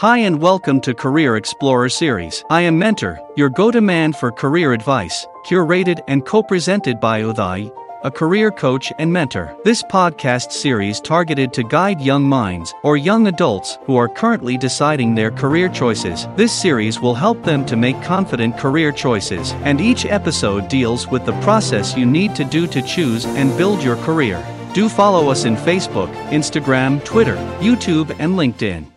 Hi and welcome to Career Explorer series. I am Mentor, your go-to man for career advice, curated and co-presented by Uday, a career coach and mentor. This podcast series targeted to guide young minds or young adults who are currently deciding their career choices. This series will help them to make confident career choices, and each episode deals with the process you need to do to choose and build your career. Do follow us in Facebook, Instagram, Twitter, YouTube, and LinkedIn.